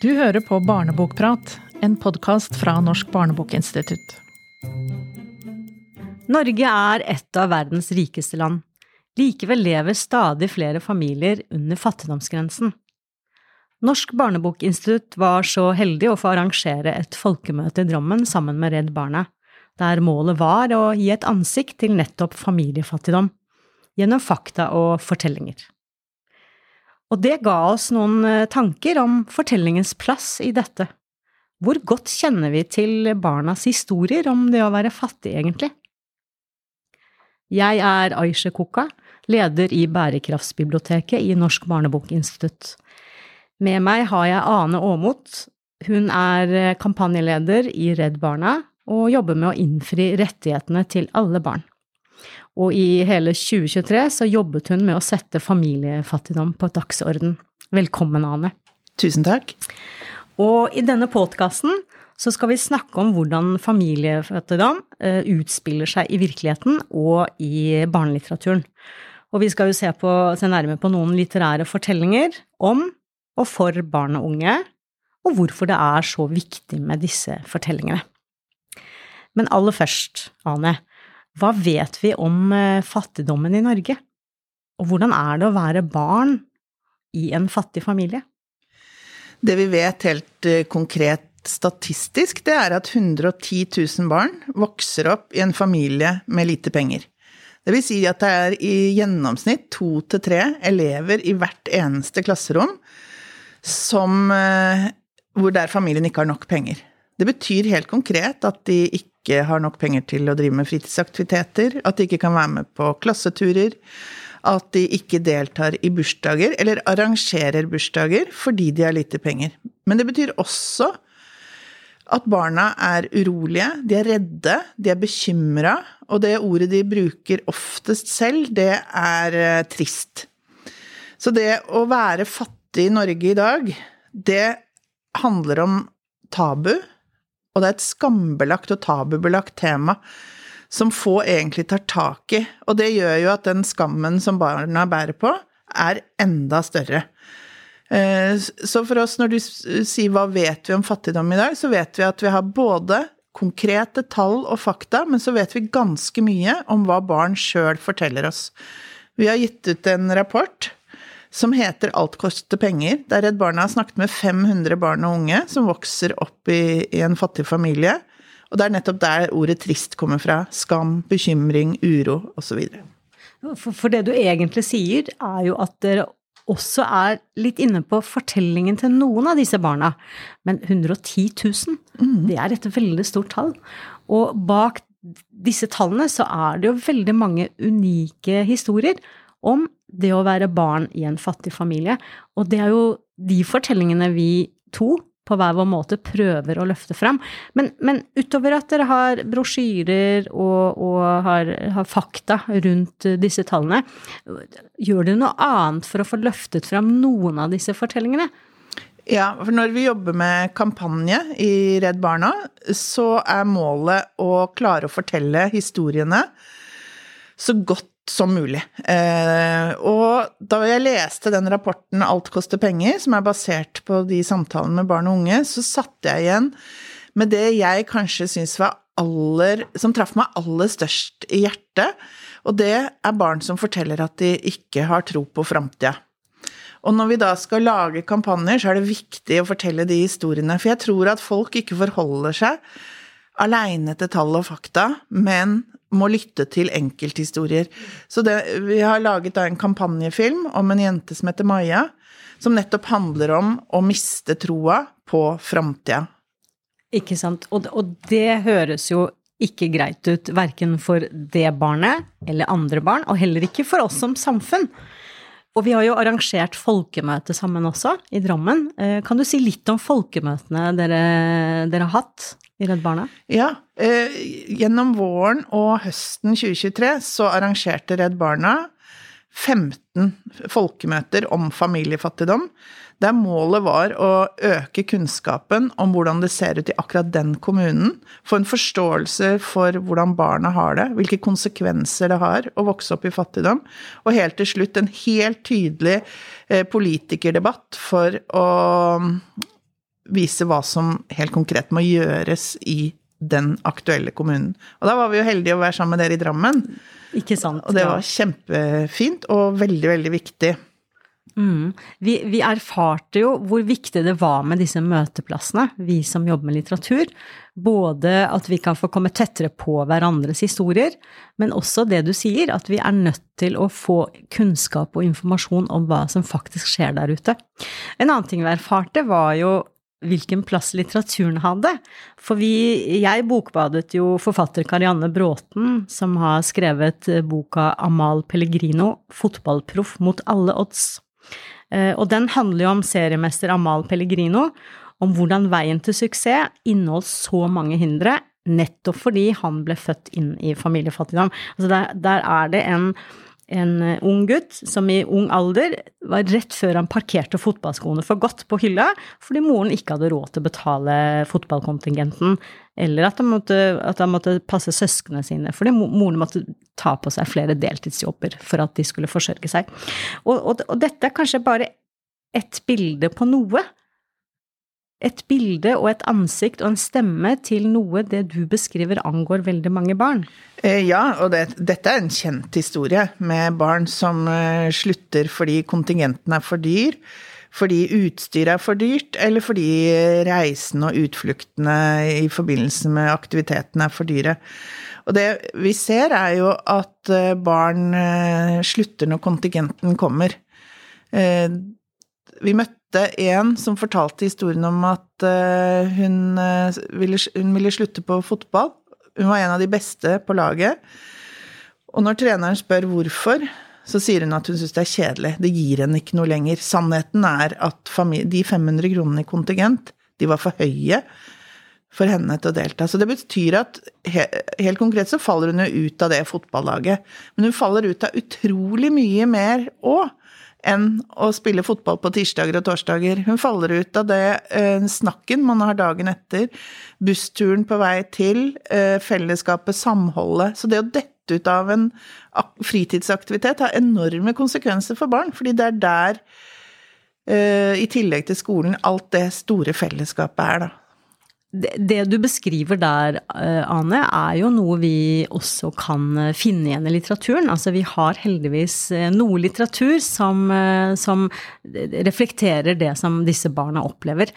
Du hører på Barnebokprat, en podkast fra Norsk barnebokinstitutt. Norge er et av verdens rikeste land. Likevel lever stadig flere familier under fattigdomsgrensen. Norsk barnebokinstitutt var så heldig å få arrangere et folkemøte i Drammen sammen med Redd Barna, der målet var å gi et ansikt til nettopp familiefattigdom, gjennom fakta og fortellinger. Og det ga oss noen eh, tanker om fortellingens plass i dette. Hvor godt kjenner vi til barnas historier om det å være fattig, egentlig? Jeg er Aisha Koka, leder i Bærekraftsbiblioteket i Norsk barnebokinstitutt. Med meg har jeg Ane Aamodt. Hun er eh, kampanjeleder i Redd Barna og jobber med å innfri rettighetene til alle barn. Og i hele 2023 så jobbet hun med å sette familiefattigdom på dagsorden. Velkommen, Ane. Tusen takk. Og i denne podkasten så skal vi snakke om hvordan familiefattigdom eh, utspiller seg i virkeligheten og i barnelitteraturen. Og vi skal jo se, på, se nærmere på noen litterære fortellinger om og for barn og unge, og hvorfor det er så viktig med disse fortellingene. Men aller først, Ane, hva vet vi om eh, fattigdommen i Norge? Og hvordan er det å være barn i en fattig familie? Det vi vet helt eh, konkret statistisk, det er at 110 000 barn vokser opp i en familie med lite penger. Det vil si at det er i gjennomsnitt to til tre elever i hvert eneste klasserom som, eh, hvor der familien ikke har nok penger. Det betyr helt konkret at de ikke har nok penger til å drive med fritidsaktiviteter, at de ikke kan være med på klasseturer, at de ikke deltar i bursdager eller arrangerer bursdager fordi de har lite penger. Men det betyr også at barna er urolige, de er redde, de er bekymra, og det ordet de bruker oftest selv, det er eh, trist. Så det å være fattig i Norge i dag, det handler om tabu, og det er et skambelagt og tabubelagt tema som få egentlig tar tak i. Og det gjør jo at den skammen som barna bærer på, er enda større. Eh, så for oss, når du sier hva vet vi om fattigdom i dag, så vet vi at vi har både konkrete tall og fakta, men så vet vi ganske mye om hva barn sjøl forteller oss. Vi har gitt ut en rapport som heter Alt koster penger, der Redd Barna har snakket med 500 barn og unge som vokser opp i, i en fattig familie. Og det er nettopp der ordet trist kommer fra. Skam, bekymring, uro osv. For, for det du egentlig sier, er jo at dere også er litt inne på fortellingen til noen av disse barna. Men 110 000, mm. det er et veldig stort tall. Og bak disse tallene så er det jo veldig mange unike historier om det å være barn i en fattig familie. Og det er jo de fortellingene vi to på hver vår måte prøver å løfte fram. Men, men utover at dere har brosjyrer og, og har, har, fakta rundt disse tallene, gjør dere noe annet for å få løftet fram noen av disse fortellingene? Ja, for når vi jobber med kampanje i Redd Barna, så er målet å klare å fortelle historiene så godt som mulig. Eh, og da jeg leste den rapporten Alt koster penger, som er basert på de samtalene med barn og unge, så satte jeg igjen med det jeg kanskje syns var aller Som traff meg aller størst i hjertet. Og det er barn som forteller at de ikke har tro på framtida. Og når vi da skal lage kampanjer, så er det viktig å fortelle de historiene. For jeg tror at folk ikke forholder seg aleine til tall og fakta, men må lytte til enkelthistorier. Så det, vi har laget da en kampanjefilm om en jente som heter Maja, som nettopp handler om å miste troa på framtida. Ikke sant. Og, og det høres jo ikke greit ut, verken for det barnet eller andre barn, og heller ikke for oss som samfunn. Og vi har jo arrangert folkemøte sammen også, i Drammen. Eh, kan du si litt om folkemøtene dere, dere har hatt i Redd Barna? Ja. Eh, gjennom våren og høsten 2023 så arrangerte Redd Barna 15 folkemøter om familiefattigdom, der målet var å øke kunnskapen om hvordan det ser ut i akkurat den kommunen, få en forståelse for hvordan barna har det, hvilke konsekvenser det har å vokse opp i fattigdom, og helt til slutt en helt tydelig eh, politikerdebatt for å vise hva som helt konkret må gjøres i den aktuelle kommunen. Og da var vi jo heldige å være sammen med dere i Drammen. Ikke sant. Og det var kjempefint og veldig, veldig viktig. Mm. Vi, vi, erfarte jo hvor viktig det var med disse møteplassene, vi som jobber med litteratur. Både at vi kan få komme tettere på hverandres historier, men også det du sier, at vi er nødt til å få kunnskap og informasjon om hva som faktisk skjer der ute. En annen ting vi erfarte, var jo hvilken plass litteraturen hadde. For vi, jeg bokbadet jo forfatter Karianne Bråten, som har skrevet boka Amal Pellegrino, fotballproff mot alle odds. Eh, og den handler jo om seriemester Amal Pellegrino, om hvordan veien til suksess inneholdt så mange hindre, nettopp fordi han ble født inn i familiefattigdom. Altså der, der er det en en eh, ung gutt som i ung alder var rett før han parkerte fotballskoene for godt på hylla fordi moren ikke hadde råd til å betale fotballkontingenten, eller at han måtte, at han måtte passe søsknene sine fordi moren måtte ta på seg flere deltidsjobber for at de skulle forsørge seg. Og, og, og dette er kanskje bare ett bilde på noe et bilde og et ansikt og en stemme til noe det du beskriver angår veldig mange barn. Eh, ja, og det, dette er en kjent historie med barn som uh, slutter fordi kontingenten er for dyr, fordi utstyret er for dyrt, eller fordi reisen og utfluktene i forbindelse med aktiviteten er for dyre. Og det vi ser, er jo at uh, barn slutter når kontingenten kommer. vi møtte en som fortalte historien om at uh, hun, uh, ville, hun, ville, slutte på fotball. Hun var en av de beste på laget. Og når treneren spør hvorfor, så sier hun at hun syns det er kjedelig. Det gir henne ikke noe lenger. Sannheten er at de 500 kronene i kontingent, de var for høye for henne til å delta. Så det betyr at helt konkret så faller hun jo ut av det fotballaget. Men hun faller ut av utrolig mye mer òg enn å spille fotball på tirsdager og torsdager. Hun faller ut av det eh, snakken man har dagen etter, bussturen på vei til, eh, fellesskapet, samholdet. Så det å dette ut av en fritidsaktivitet har enorme konsekvenser for barn, fordi det er der, eh, i tillegg til skolen, alt det store fellesskapet er, da. Det du beskriver der, eh, Ane, er jo noe vi også kan eh, finne igjen i litteraturen. Altså vi har heldigvis eh, noe litteratur som, som reflekterer det som disse barna opplever.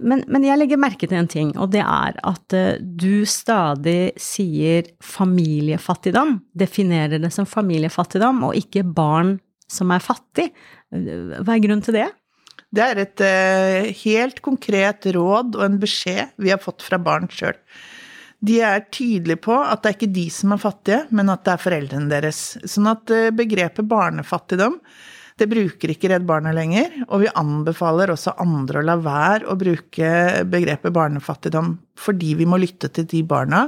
Men, men, jeg legger merke til en ting, og det er at du stadig sier familiefattigdom. Definerer det som familiefattigdom, og ikke barn som er fattig. Hva er grunnen til det? Det er et uh, helt konkret råd og en beskjed vi har fått fra barn sjøl. De er tydelige på at det er ikke de som er fattige, men at det er foreldrene deres. Sånn at uh, begrepet barnefattigdom det bruker ikke Redd Barna lenger, og vi anbefaler også andre å la være å bruke begrepet barnefattigdom, fordi vi må lytte til de barna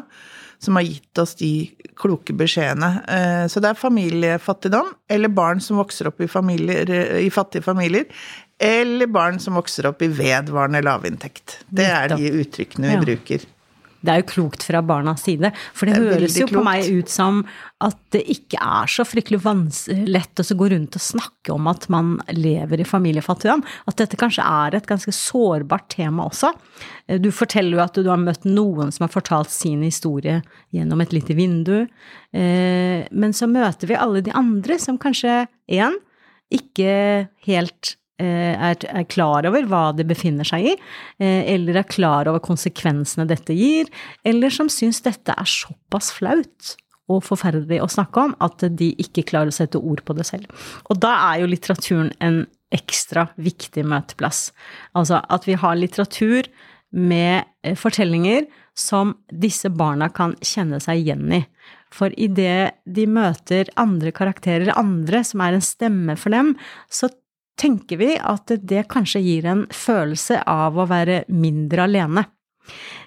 som har gitt oss de kloke beskjedene. Eh, så det er familiefattigdom, eller barn som vokser opp i, familier, i fattige familier, eller barn som vokser opp i vedvarende lavinntekt. Det er de uttrykkene vi ja. bruker. Det er jo klokt fra barnas side, for det, det høres jo klokt. på meg ut som at det ikke er så fryktelig lett å gå rundt og snakke om at man lever i familiefattigdom. At dette kanskje er et ganske sårbart tema også. Du forteller jo at du har møtt noen som har fortalt sin historie gjennom et lite vindu. Eh, men så møter vi alle de andre som kanskje, én, ikke helt Eh, er, er, klar over hva det befinner seg i, eh, eller er klar over konsekvensene dette gir, eller som syns dette er såpass flaut og forferdelig å snakke om at de ikke klarer å sette ord på det selv. Og da er jo litteraturen en ekstra viktig møteplass. Altså at vi har litteratur med eh, fortellinger som disse barna kan kjenne seg igjen i. For idet de møter andre karakterer, andre som er en stemme for dem, så tenker vi at det kanskje gir en følelse av å være mindre alene.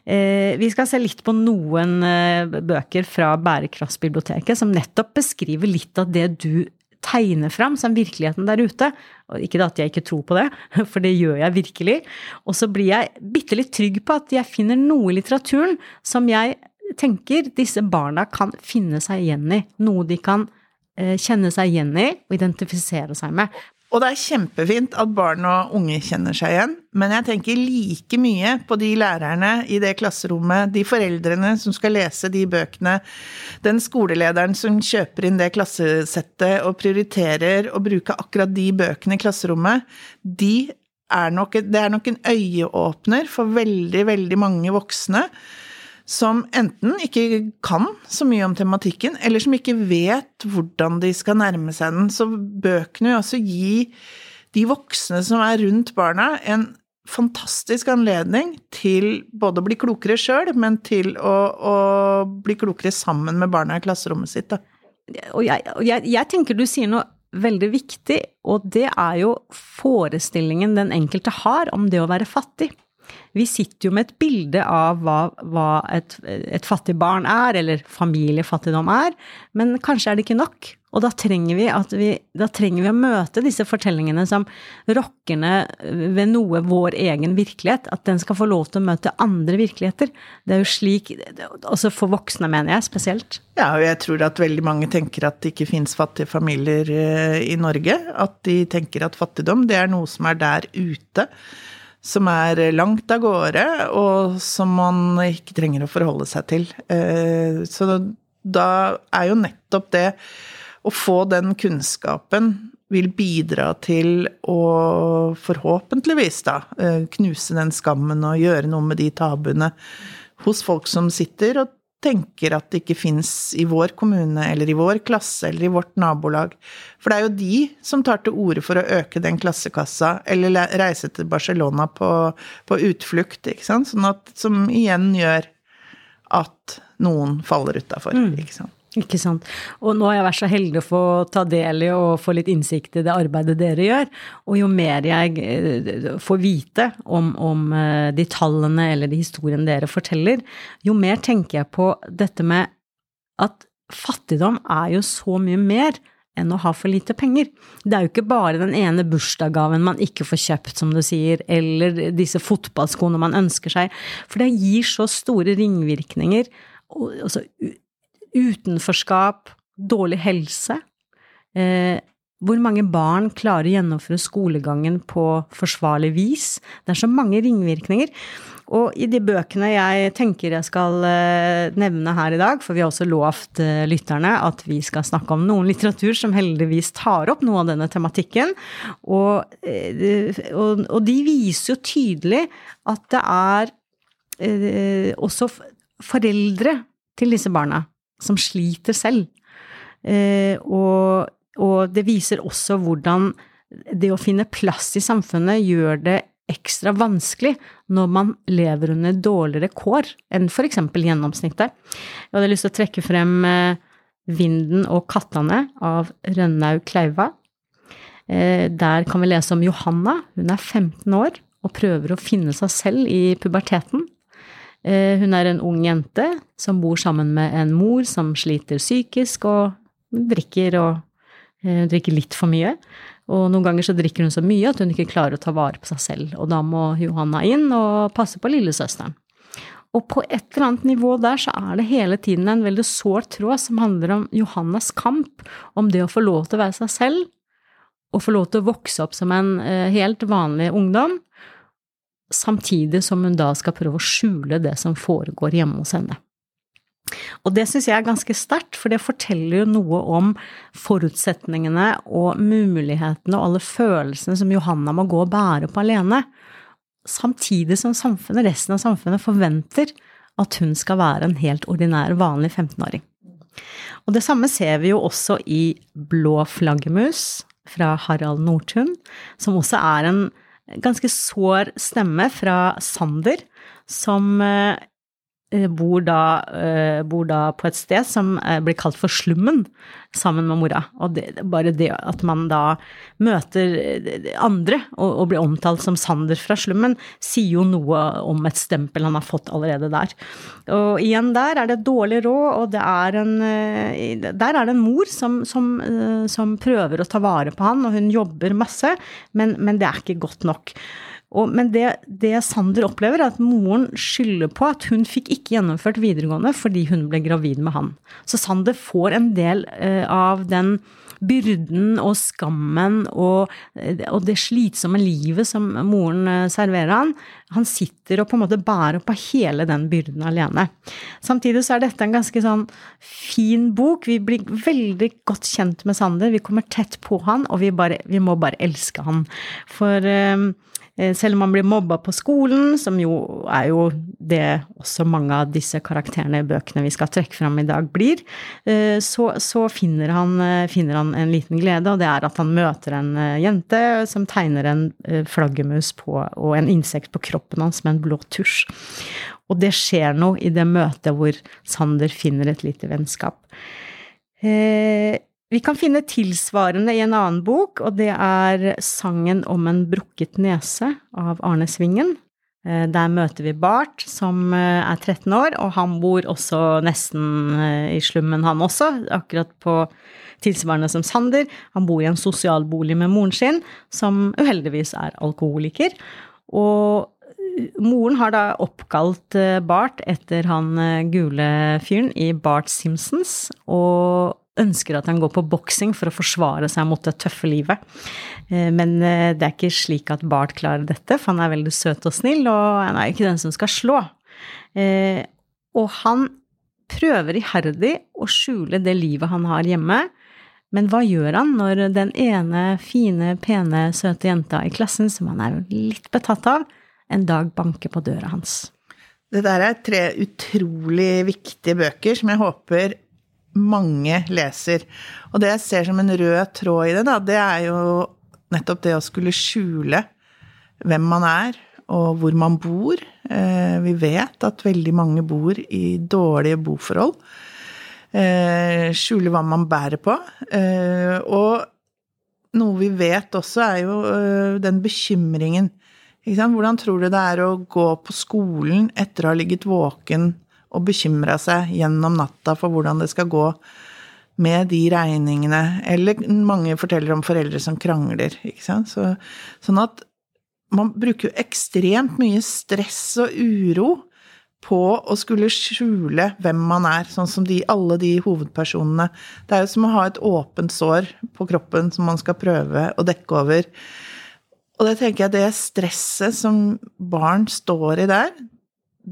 Eh, vi skal se litt på noen eh, bøker fra Bærekraftsbiblioteket som nettopp beskriver litt av det du tegner fram som virkeligheten der ute. Ikke at jeg ikke tror på det, for det gjør jeg virkelig. Og så blir jeg bitte litt trygg på at jeg finner noe i litteraturen som jeg tenker disse barna kan finne seg igjen i. Noe de kan eh, kjenne seg igjen i og identifisere seg med. Og det er kjempefint at barn og unge kjenner seg igjen, men jeg tenker like mye på de lærerne i det klasserommet, de foreldrene som skal lese de bøkene, den skolelederen som kjøper inn det klassesettet og prioriterer å bruke akkurat de bøkene i klasserommet. De er nok, det er nok en øyeåpner for veldig, veldig mange voksne som enten ikke kan så mye om tematikken, eller som ikke vet hvordan de skal nærme seg den. Så bøkene vil også gi de voksne som er rundt barna, en fantastisk anledning til både å bli klokere sjøl, men til å, å, bli klokere sammen med barna i klasserommet sitt. Da. Og jeg, jeg, jeg tenker du sier noe veldig viktig, og det er jo forestillingen den enkelte har om det å være fattig. Vi sitter jo med et bilde av hva, hva et, et, fattig barn er, eller familiefattigdom er, men kanskje er det ikke nok. Og da trenger, vi vi, da trenger vi å møte disse fortellingene som rokkerne ved noe vår egen virkelighet. At den skal få lov til å møte andre virkeligheter. Det er jo slik Også for voksne, mener jeg, spesielt. Ja, og jeg tror at veldig mange tenker at det ikke fins fattige familier eh, i Norge. At de tenker at fattigdom, det er noe som er der ute som er langt av gårde, og som man ikke trenger å forholde seg til. Eh, så da er jo nettopp det å få den kunnskapen vil bidra til å forhåpentligvis da eh, knuse den skammen og gjøre noe med de tabuene hos folk som sitter og tenker at det ikke fins i vår kommune eller i vår klasse eller i vårt nabolag. For det er jo de som tar til orde for å øke den klassekassa, eller reise til Barcelona på, på utflukt, ikke sant. Sånn at, som igjen gjør at noen faller utafor, mm. ikke sant. Ikke sant. Og nå har jeg vært så heldig å få ta del i og få litt innsikt i det arbeidet dere gjør. Og jo mer jeg eh, får vite om, om eh, de tallene eller de historiene dere forteller, jo mer tenker jeg på dette med at fattigdom er jo så mye mer enn å ha for lite penger. Det er jo ikke bare den ene bursdagsgaven man ikke får kjøpt, som du sier, eller disse fotballskoene man ønsker seg, for det gir så store ringvirkninger. Og, Altså utenforskap, dårlig helse. Eh, hvor mange barn klarer å gjennomføre skolegangen på forsvarlig vis? Det er så mange ringvirkninger. Og i de bøkene jeg tenker jeg skal eh, nevne her i dag, for vi har også lovt eh, lytterne at vi skal snakke om noen litteratur som heldigvis tar opp noe av denne tematikken, og, eh, og, og de viser jo tydelig at det er også foreldre til disse barna som sliter selv. Eh, og, og, det viser også hvordan det å finne plass i samfunnet gjør det ekstra vanskelig når man lever under dårligere kår enn eksempel gjennomsnittet. Jeg hadde lyst til å trekke frem eh, Vinden og kattene av Rønnaug Kleiva. Eh, der kan vi lese om Johanna. Hun er 15 år og prøver å finne seg selv i puberteten. Eh, hun er en ung jente som bor sammen med en mor som sliter psykisk og drikker og hun drikker litt for mye. Og noen ganger så drikker hun så mye at hun ikke klarer å ta vare på seg selv, og da må Johanna inn og passe på lillesøsteren. Og på et eller annet nivå der så er det hele tiden en veldig sår tråd som handler om Johannas kamp, om det å få lov til å være seg selv, og få lov til å vokse opp som en eh, helt vanlig ungdom, samtidig som hun da skal prøve å skjule det som foregår hjemme hos henne. Og det syns jeg er ganske sterkt, for det forteller jo noe om forutsetningene og mulighetene og alle følelsene som Johanna må gå og bære på alene, samtidig som samfunnet, resten av samfunnet forventer at hun skal være en helt ordinær, vanlig 15-åring. Og det samme ser vi jo også i Blå flaggermus fra Harald Nordtun, som også er en ganske sår stemme fra Sander, som eh, bor da, eh, bor da, på et sted som eh, blir kalt for Slummen, sammen med mora. Og det, bare det at man da møter andre og, og, blir omtalt som Sander fra Slummen, sier jo noe om et stempel han har fått allerede der. Og igjen der er det dårlig råd, og det er en, der er det en mor som, som, som prøver å ta vare på han, og hun jobber masse, men, men det er ikke godt nok. Og, men det, det, Sander opplever, er at moren skylder på at hun fikk ikke gjennomført videregående fordi hun ble gravid med han. Så Sander får en del eh, av den byrden og skammen og, og, det slitsomme livet som moren eh, serverer han. Han sitter og på en måte bærer på hele den byrden alene. Samtidig så er dette en ganske sånn fin bok. Vi blir veldig godt kjent med Sander. Vi kommer tett på han, og vi, bare, vi må bare elske han. For Eh, selv om han blir mobba på skolen, som jo er jo det også mange av disse karakterene i bøkene vi skal trekke fram i dag, blir, eh, så, så finner, han, eh, finner, han, en liten glede, og det er at han møter en jente som tegner en flaggermus og en insekt på kroppen hans med en blå tusj. Og det skjer noe i det møtet hvor Sander finner et lite vennskap. Eh, vi kan finne tilsvarende i en annen bok, og det er Sangen om en brukket nese av Arne Svingen. Eh, der møter vi Bart, som eh, er 13 år, og han bor også nesten eh, i slummen, han også, akkurat på tilsvarende som Sander. Han bor i en sosialbolig med moren sin, som uheldigvis er alkoholiker. Og moren har da oppkalt Bart etter han gule fyren i Bart Simpsons, og ønsker at han går på boksing for å forsvare seg mot det tøffe livet. Eh, men eh, det er ikke slik at Bart klarer dette, for han er veldig søt og snill, og han er ikke den som skal slå. Eh, og han prøver iherdig å skjule det livet han har hjemme. Men hva gjør han når den ene fine, pene, søte jenta i klassen, som han er litt betatt av, en dag banker på døra hans? Det der er tre utrolig viktige bøker som jeg håper mange leser. Og det jeg ser som en rød tråd i det, da, det er jo nettopp det å skulle skjule hvem man er, og hvor man bor. Eh, vi vet at veldig mange bor i dårlige boforhold. Eh, skjule hva man bærer på. Eh, og noe vi vet også, er jo den bekymringen. Hvordan tror du det er å gå på skolen etter å ha ligget våken og bekymra seg gjennom natta for hvordan det skal gå med de regningene. Eller mange forteller om foreldre som krangler. ikke sant? Så, sånn at man bruker jo ekstremt mye stress og uro på å skulle skjule hvem man er, sånn som de, alle de hovedpersonene. Det er jo som å ha et åpent sår på kroppen som man skal prøve å dekke over. Og det tenker jeg det stresset som barn står i der,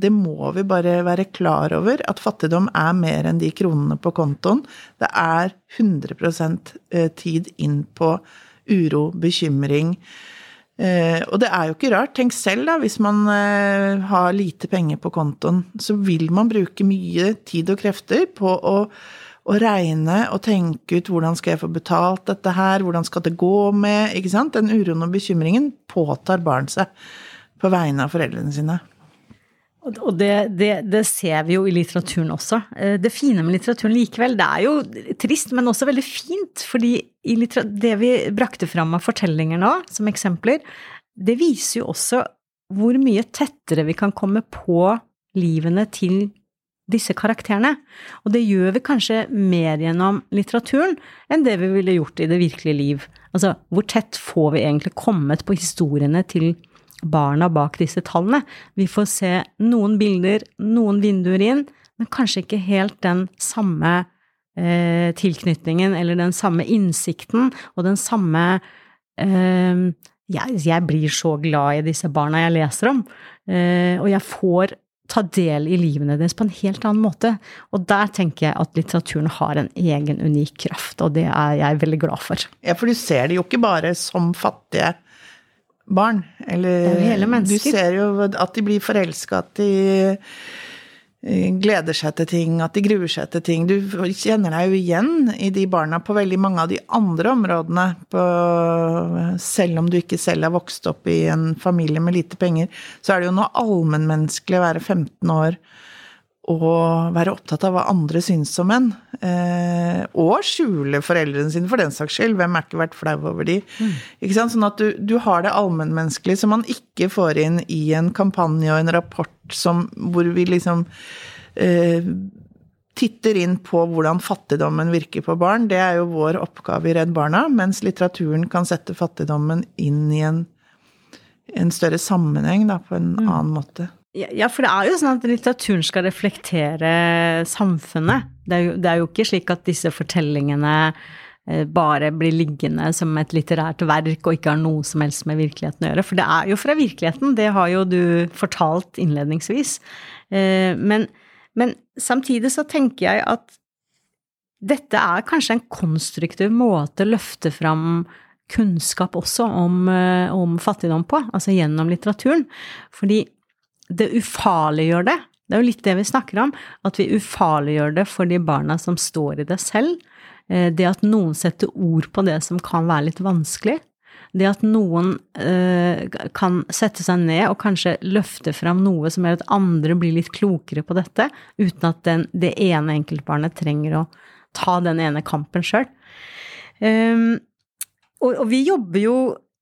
det må vi bare være klar over, at fattigdom er mer enn de kronene på kontoen. Det er 100 eh, tid inn på uro, bekymring. Eh, og det er jo ikke rart. Tenk selv, da, hvis man eh, har lite penger på kontoen, så vil man bruke mye tid og krefter på å, å regne og tenke ut hvordan skal jeg få betalt dette her, hvordan skal det gå med Ikke sant? Den uroen og bekymringen påtar barn seg på vegne av foreldrene sine. Og det, det, det, ser vi jo i litteraturen også. Eh, det fine med litteraturen likevel, det er jo trist, men også veldig fint. Fordi det vi brakte fram av fortellinger nå, som eksempler, det viser jo også hvor mye tettere vi kan komme på livene til disse karakterene. Og det gjør vi kanskje mer gjennom litteraturen enn det vi ville gjort i det virkelige liv. Altså, hvor tett får vi egentlig kommet på historiene til barna bak disse tallene. Vi får se noen bilder, noen vinduer inn, men kanskje ikke helt den samme eh, tilknytningen eller den samme innsikten og den samme eh, jeg, jeg, blir så glad i disse barna jeg leser om, eh, og jeg får ta del i livene deres på en helt annen måte. Og der tenker jeg at litteraturen har en egen unik kraft, og det er jeg veldig glad for. Ja, for du ser det jo ikke bare som fattige barn. Eller du ser jo at de blir forelska, at de eh, gleder seg til ting, at de gruer seg til ting. Du kjenner deg jo igjen i de barna på veldig mange av de andre områdene. På, selv om du ikke selv har vokst opp i en familie med lite penger, så er det jo noe allmennmenneskelig å være 15 år og være opptatt av hva andre syns om en. Eh, og skjule foreldrene sine, for den saks skyld. Hvem er ikke vært flau over de? Mm. Ikke sant? Sånn at du, du har det allmennmenneskelige som man ikke får inn i en kampanje og en rapport som, hvor vi liksom eh, titter inn på hvordan fattigdommen virker på barn. Det er jo vår oppgave i Redd Barna, mens litteraturen kan sette fattigdommen inn i en, en større sammenheng, da, på en mm. annen måte. Ja, for det er jo sånn at litteraturen skal reflektere samfunnet. Det er jo, det er jo ikke slik at disse fortellingene eh, bare blir liggende som et litterært verk og ikke har noe som helst med virkeligheten å gjøre. For det er jo fra virkeligheten, det har jo du fortalt innledningsvis. Eh, men, men samtidig så tenker jeg at dette er kanskje en konstruktiv måte å løfte fram kunnskap også om, om fattigdom på, altså gjennom litteraturen. Fordi det ufarliggjør det. Det er jo litt det vi snakker om, at vi ufarliggjør det for de barna som står i det selv. Eh, det at noen setter ord på det som kan være litt vanskelig. Det at noen eh, kan sette seg ned og kanskje løfte fram noe som gjør at andre blir litt klokere på dette, uten at den, det ene enkeltbarnet trenger å ta den ene kampen sjøl. Ehm, og, vi jobber jo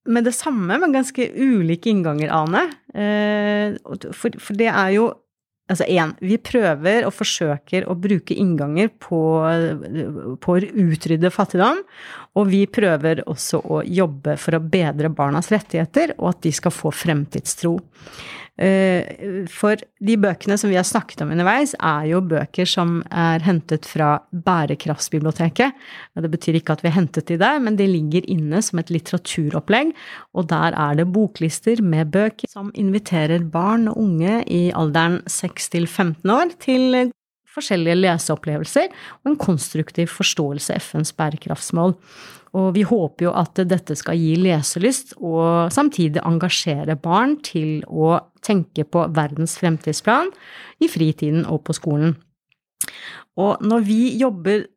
med det samme, men ganske ulike innganger, Ane. Eh, for, for, det er jo Altså én, vi prøver og forsøker å bruke innganger på, på å utrydde fattigdom. Og vi prøver også å jobbe for å bedre barnas rettigheter, og at de skal få fremtidstro. Eh, for de bøkene som vi har snakket om underveis, er jo bøker som er hentet fra Bærekraftsbiblioteket. Det betyr ikke at vi har hentet de der, men de ligger inne som et litteraturopplegg. Og der er det boklister med bøker som inviterer barn og unge i alderen 6 til 15 år til forskjellige leseopplevelser og en konstruktiv forståelse av FNs bærekraftsmål. Og vi håper jo at dette skal gi leselyst, og samtidig engasjere barn til å tenke på verdens fremtidsplan i fritiden og på skolen. Og når vi jobber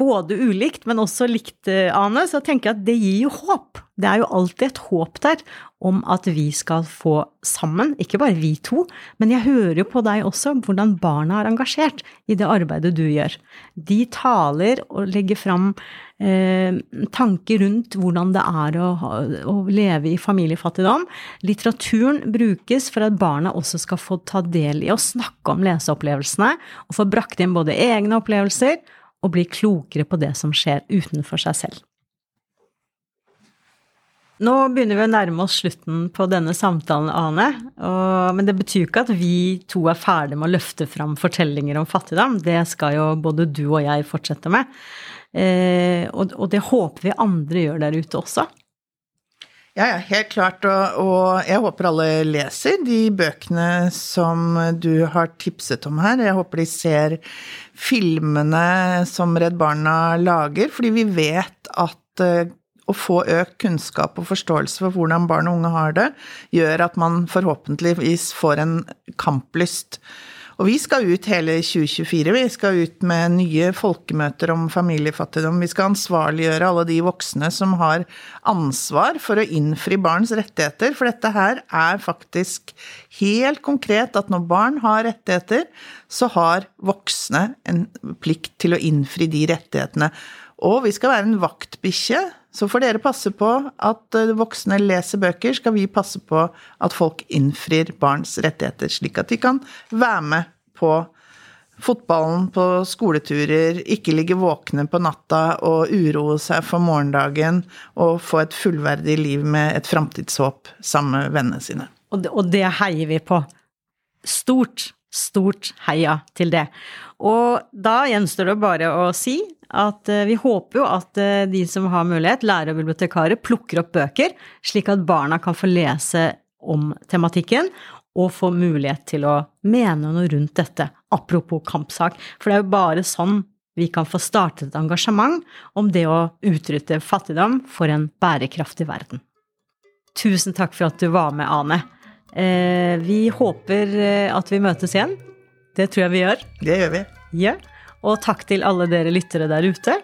både ulikt, men også likt, Ane, så tenker jeg at det gir jo håp. Det er jo alltid et håp der om at vi skal få sammen, ikke bare vi to, men jeg hører jo på deg også hvordan barna er engasjert i det arbeidet du gjør. De taler og legger fram eh, tanker rundt hvordan det er å, å, leve i familiefattigdom. Litteraturen brukes for at barna også skal få ta del i å snakke om leseopplevelsene, og få brakt inn både egne opplevelser og bli klokere på det som skjer utenfor seg selv. Nå begynner vi å nærme oss slutten på denne samtalen, Ane. Og, men det betyr ikke at vi to er ferdige med å løfte fram fortellinger om fattigdom. Det skal jo både du og jeg fortsette med. Eh, og, og, det håper vi andre gjør der ute også. Ja, ja, helt klart. Og, og, jeg håper alle leser de bøkene som du har tipset om her. Jeg håper de ser filmene som Redd Barna lager, fordi vi vet at uh, å få økt kunnskap og forståelse for hvordan barn og unge har det, gjør at man forhåpentligvis får en kamplyst og vi skal ut hele 2024. Vi skal ut med nye folkemøter om familiefattigdom. Vi skal ansvarliggjøre alle de voksne som har ansvar for å innfri barns rettigheter. For dette her er faktisk helt konkret at når barn har rettigheter, så har voksne en plikt til å innfri de rettighetene. Og vi skal være en vaktbikkje så får dere passe på at eh, voksne leser bøker, skal vi passe på at folk innfrir barns rettigheter, slik at de kan være med på fotballen, på skoleturer, ikke ligge våkne på natta og uroe seg for morgendagen, og få et fullverdig liv med et framtidshåp sammen med vennene sine. Og det, og det heier vi på. Stort, stort heia til det. Og da gjenstår det bare å si at eh, vi håper jo at eh, de som har mulighet, lærere og bibliotekarer, plukker opp bøker, slik at barna kan få lese om tematikken og få mulighet til å mene noe rundt dette, apropos kampsak. For det er jo bare sånn vi kan få startet et engasjement om det å utrydde fattigdom for en bærekraftig verden. Tusen takk for at du var med, Ane. Eh, vi håper at vi møtes igjen. Det tror jeg vi gjør. Det gjør vi. Ja. Og takk til alle dere lyttere der ute.